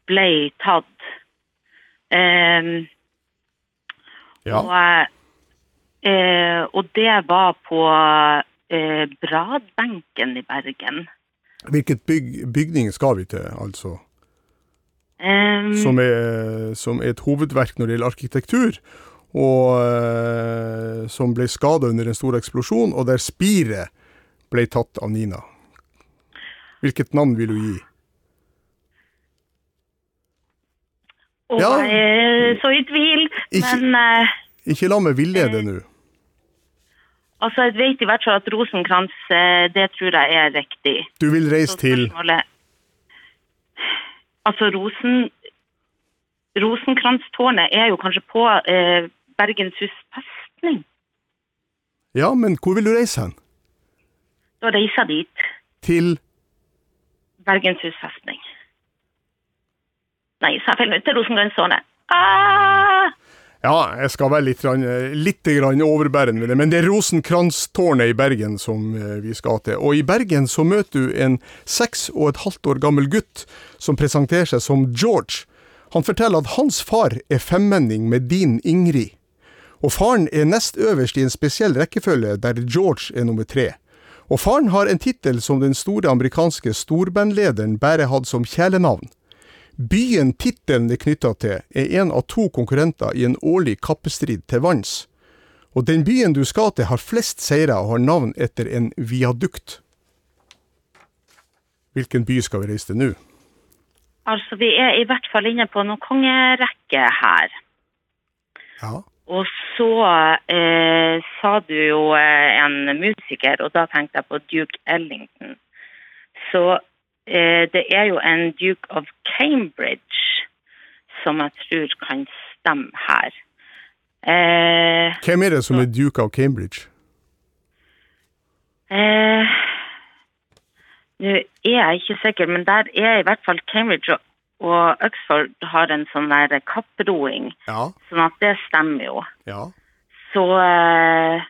ble tatt. Eh, Ja. og, eh, og det var på eh, Bradbenken i Bergen. Hvilket byg bygning skal vi til, altså? Um, Som er, som er et hovedverk når det gjelder arkitektur, og eh, som ble skada under en stor eksplosjon, og der spiret ble tatt av Nina. Hvilket navn vil du gi? Og Ja. jeg er så i tvil. Ikke- Men uh, Ikke la meg villede nå. altså, jeg vet i hvert fall at rosenkrans, eh, det tror jeg er riktig. Du vil reise til Altså, rosen... Rosenkrantz-tårnet er jo kanskje på eh, Bergenshus festning. Ja, men hvor vil du reise hen? Da reiser jeg dit. Til Bergenshus festning. Nei, så jeg feil til Rosengrønnsåne. Ah! Ja, jeg skal være litt, grann- litt overbærende men det er Rosenkrantztårnet i Bergen som eh, vi skal til. Og i Bergen så møter du en seks og et halvt år gammel gutt som presenterer seg som George. Han forteller at hans far er femmenning med din Ingrid. Og faren er nest øverst i en spesiell rekkefølge der George er nummer tre. Og faren har en tittel som den store amerikanske storbandlederen bare hadde som kjælenavn. Byen tittelen er knytta til, er en av to konkurrenter i en årlig kappestrid til vanns. Og den byen du skal til har flest seire og har navn etter en viadukt. Hvilken by skal vi reise til nå? Altså, vi er i hvert fall inne på noen kongerekke her. Ja. Og så eh, sa du jo eh, en musiker, og da tenkte jeg på Duke Ellington. Så eh, det er jo en Duke of Cambridge som jeg tror kan stemme her. Eh, Hvem er det som er duke of Cambridge? eh, Nå er jeg ikke sikker, men der er i hvert fall Cambridge og, og Oxford har en sånn der kapproing, Ja. sånn at det stemmer jo. Ja. Så eh,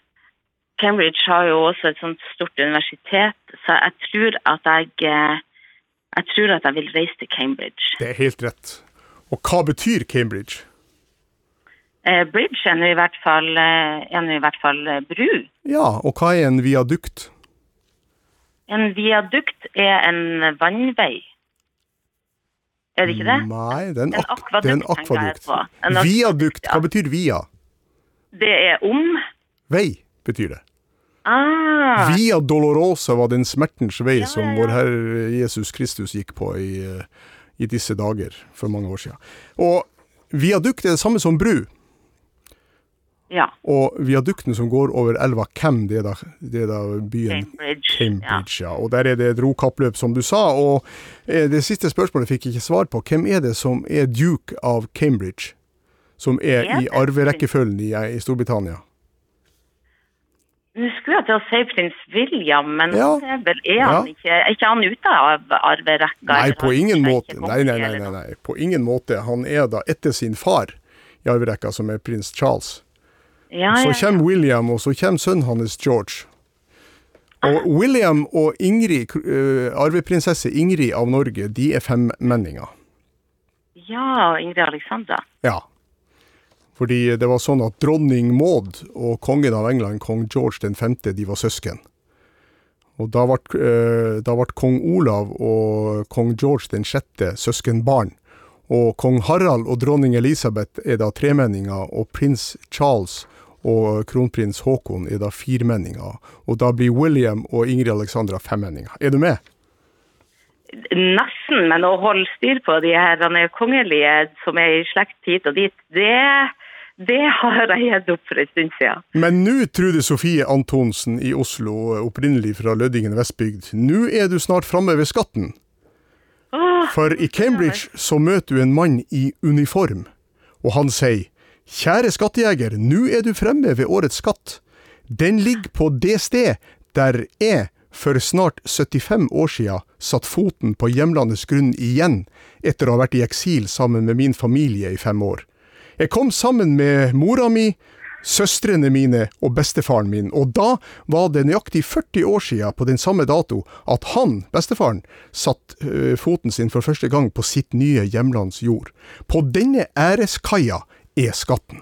Cambridge har jo også et sånt stort universitet, så jeg tror at jeg eh, jeg tror at jeg vil reise til Cambridge. Det er helt rett. Og hva betyr Cambridge? Eh, bridge er nå i hvert fall, eh, er i hvert fall eh, bru. Ja, og hva er en viadukt? En viadukt er en vannvei. Er det ikke det? Nei, det er en, ak er en akvadukt. En Viadukt, hva betyr via? Det er om. Vei, betyr det. Ah, Via Dolorosa var den smertens vei Ja, som ja, ja. vår Herre Jesus Kristus gikk på i, eh, i disse dager for mange år siden. Og viadukt er det samme som bru. Ja. Og viadukten som går over elva hvem det er da, det er da byen Cambridge. Cambridge. Ja. Og der er det et rokappløp, som du sa. Og eh, det siste spørsmålet fikk jeg ikke svar på. Hvem er det som er duke av Cambridge? Som er i arverekkefølgen i, i Storbritannia? Nå skulle jeg til å si prins William, men Ja. er, vel, er, han Ja. ikke, er ikke han ute av arverekka? Nei, på ingen måte. Nei, nei, nei, nei, nei. På ingen måte. Han er da etter sin far i arverekka, som er prins Charles. Ja, Så kommer William, og så kommer sønnen hans George. Og William og Ingrid, eh, arveprinsesse Ingrid av Norge, de er femmenninger. ja, Ingrid Alexandra. Ja. Fordi det var sånn at dronning Maud og kongen av England, kong George den femte, de var søsken. Og da ble, eh, da ble kong Olav og kong George den sjette søskenbarn. Og kong Harald og dronning Elisabeth er da tremenninger, og prins Charles og kronprins Haakon er da firmenninger. Og da blir William og Ingrid Alexandra femmenninger. Er du med? Nesten, men å holde styr på de her er kongelige som er i slekt hit og dit, det, det har jeg gitt opp for en stund siden. Men nå, Trude Sofie Antonsen i Oslo, opprinnelig fra Lødingen Vestbygd, nå er du snart framme ved skatten. For i Cambridge så møter du en mann i uniform, og han sier Kjære skattejeger, nå er du fremme ved årets skatt. Den ligger på det sted der jeg for snart 75 år siden satt foten på hjemlandets grunn igjen, etter å ha vært i eksil sammen med min familie i fem år. Jeg kom sammen med mora mi, søstrene mine og bestefaren min, og da var det nøyaktig 40 år siden på den samme dato at han, bestefaren, satt øh, foten sin for første gang på sitt nye hjemlands jord. På denne æreskaia er skatten.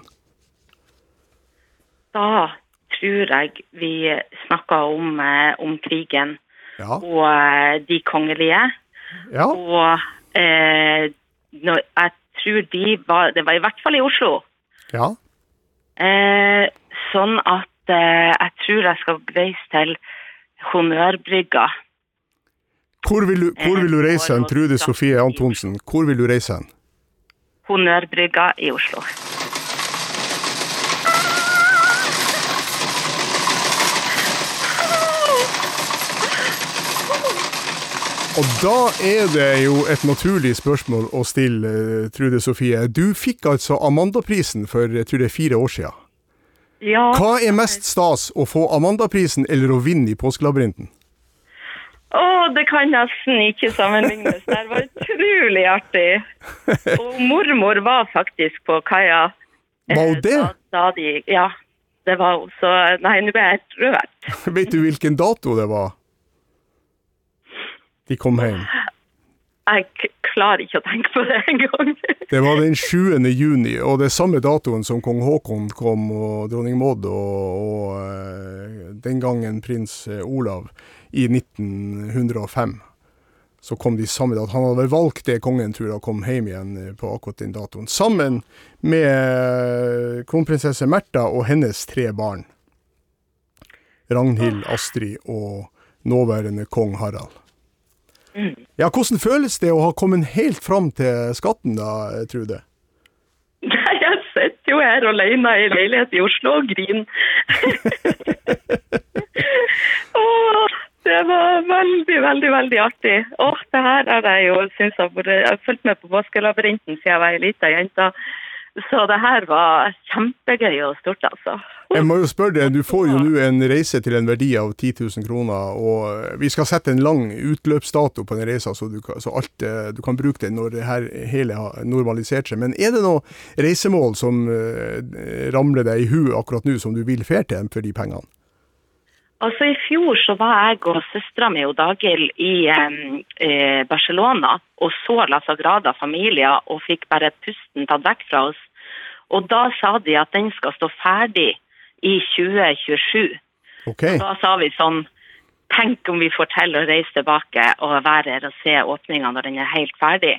Da tror jeg vi snakker om, eh, om krigen Ja, og eh, de kongelige. ja, Og eh, jeg tror de var Det var i hvert fall i Oslo. ja. Eh, sånn at eh, jeg tror jeg skal reise til Honnørbrygga. Hvor vil du, hvor vil du reise hen, Trude Sofie Antonsen? Hvor vil du reise hen? Honnørbrygga i Oslo. Og da er det jo et naturlig spørsmål å stille, eh, Trude Sofie. Du fikk altså Amandaprisen for jeg tror det er fire år siden. Ja, Hva er mest stas, å få Amandaprisen eller å vinne i Påskelabyrinten? Å, det kan nesten ikke sammenlignes. Det var utrolig artig. Og mormor var faktisk på kaia. Var hun eh, det? Da, da de, ja, det var hun. Så nei, nå ble jeg rørt. Vet du hvilken dato det var? De kom hjem. Jeg klarer ikke å tenke på det engang. Det var den 7. juni, og det er samme datoen som kong Haakon kom, og dronning Maud, og, og eh, den gangen prins eh, Olav i 1905. Så kom de samme dato. Han hadde vel valgt det kongen tror jeg, og kom hjem igjen på akkurat den datoen. Sammen med kronprinsesse Märtha og hennes tre barn. Ragnhild, Astrid og nåværende kong Harald. Ja, hvordan føles det å ha kommet helt fram til skatten da, Trude? Nei, jeg sitter jo her alene i leilighet i Oslo og griner. Åh, det var veldig, veldig artig. Åh, det her er jeg jo, synes jeg, bare, jeg har fulgt med på Påskelabyrinten siden jeg var ei lita jente. Så det her var kjempegøy og stort, altså. Jeg må jo spørre deg, du får jo nå en reise til en verdi av 10 000 kroner, og vi skal sette en lang utløpsdato på den reisa, så, du kan, så alt, eh, du kan bruke den når det her hele har normalisert seg. Men er det noe reisemål som eh, ramler deg i huet akkurat nå, som du vil fære til for de pengene? Altså I fjor så var jeg og søstera mi Dagil i eh, Barcelona og så La Sagrada Familia og fikk bare pusten tatt vekk fra oss. Og da sa de at den skal stå ferdig i 2027. Ok, Da sa vi sånn Tenk om vi får til å reise tilbake og være her og se åpninga når den er helt ferdig.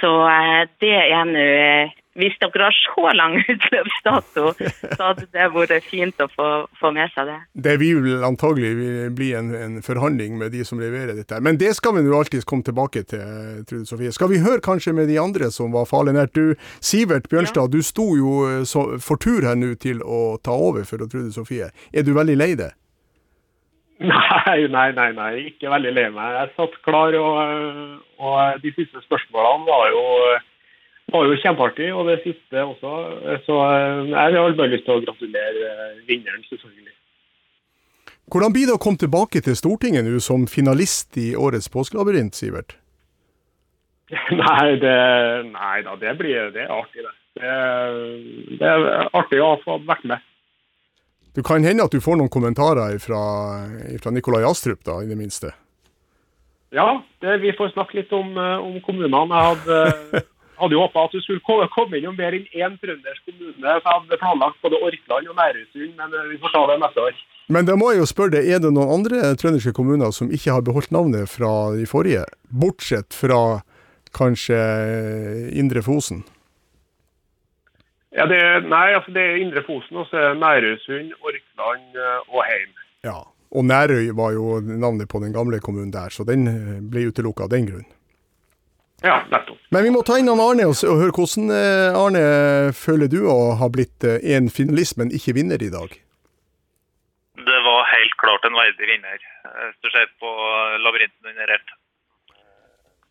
Så eh, det er nå eh, Hvis dere har så lang utløpsdato, så hadde det vært fint å få, få med seg det. det vil antagelig bli en, en forhandling med de som leverer dette. Men det skal vi jo alltid komme tilbake til, Trude Sofie. Skal vi høre kanskje med de andre som var farlig nært? Du, Sivert Bjørnstad, du sto jo eh, så, for tur her nå til å ta over for Trude Sofie. Er du veldig lei det? Nei, nei, nei, nei, ikke veldig lei meg. Jeg satt klar, og, og de siste spørsmålene var jo, var jo kjempeartig, og det siste også. Så jeg har bare lyst til å gratulere vinneren, selvfølgelig. Hvordan blir det å komme tilbake til Stortinget nå som finalist i årets påskelabyrint, Sivert? Nei, det, nei da, det blir det er artig, det. det. Det er artig å ha vært med. Du kan hende at du får noen kommentarer fra, fra Nikolai Astrup, da, i det minste. Ja, det, vi får snakke litt om, eh, om kommunene. Jeg hadde, hadde jo håpa at du skulle ko- komme innom mer enn én trøndersk kommune. Så jeg hadde planlagt både Orkland og Nærøysund, men eh, vi får ta det neste år. Men da må jeg jo spørre deg, er det noen andre trønderske kommuner som ikke har beholdt navnet fra de forrige, bortsett fra kanskje Indre Fosen? Ja, det, nei, altså det er Indre Fosen, og så er Nærøysund, Orkland eh, og Heim. Ja. Og Nærøy var jo navnet på den gamle kommunen der, så den eh, ble utelukka av den grunn. Ja, nettopp. Men vi må ta inn han Arne og, og høre hvordan eh, Arne føler du å ha blitt eh, en finalist, men ikke vinner i dag? Det var helt klart en verdig vinner, eh, hvis du ser på labyrinten under ett.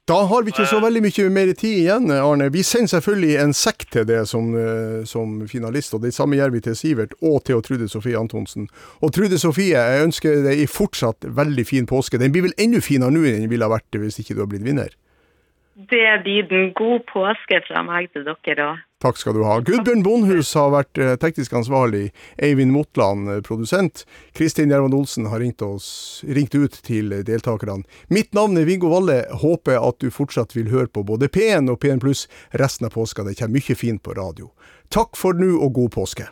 Da har vi ikke så veldig mye mer tid igjen, Arne. Vi sender selvfølgelig en sekk til det som, eh, som finalist, og det samme gjør vi til Sivert og til Trude Sofie Antonsen. Og Trude Sofie, jeg ønsker deg fortsatt veldig fin påske. Den blir vel enda finere nå enn den ville ha vært hvis ikke du har blitt vinner. Det blir den god påske fra meg til dere òg. Takk skal du ha. Gudbjørn Bondhus har vært eh, teknisk ansvarlig. Eivind Motland, eh, produsent. Kristin Gjermund Olsen har ringt, oss, ringt ut til deltakerne. Mitt navn er Viggo Valle. Håper at du fortsatt vil høre på både P1 og P1 pluss resten av påska. Det kommer mye fint på radio. Takk for nå, og god påske.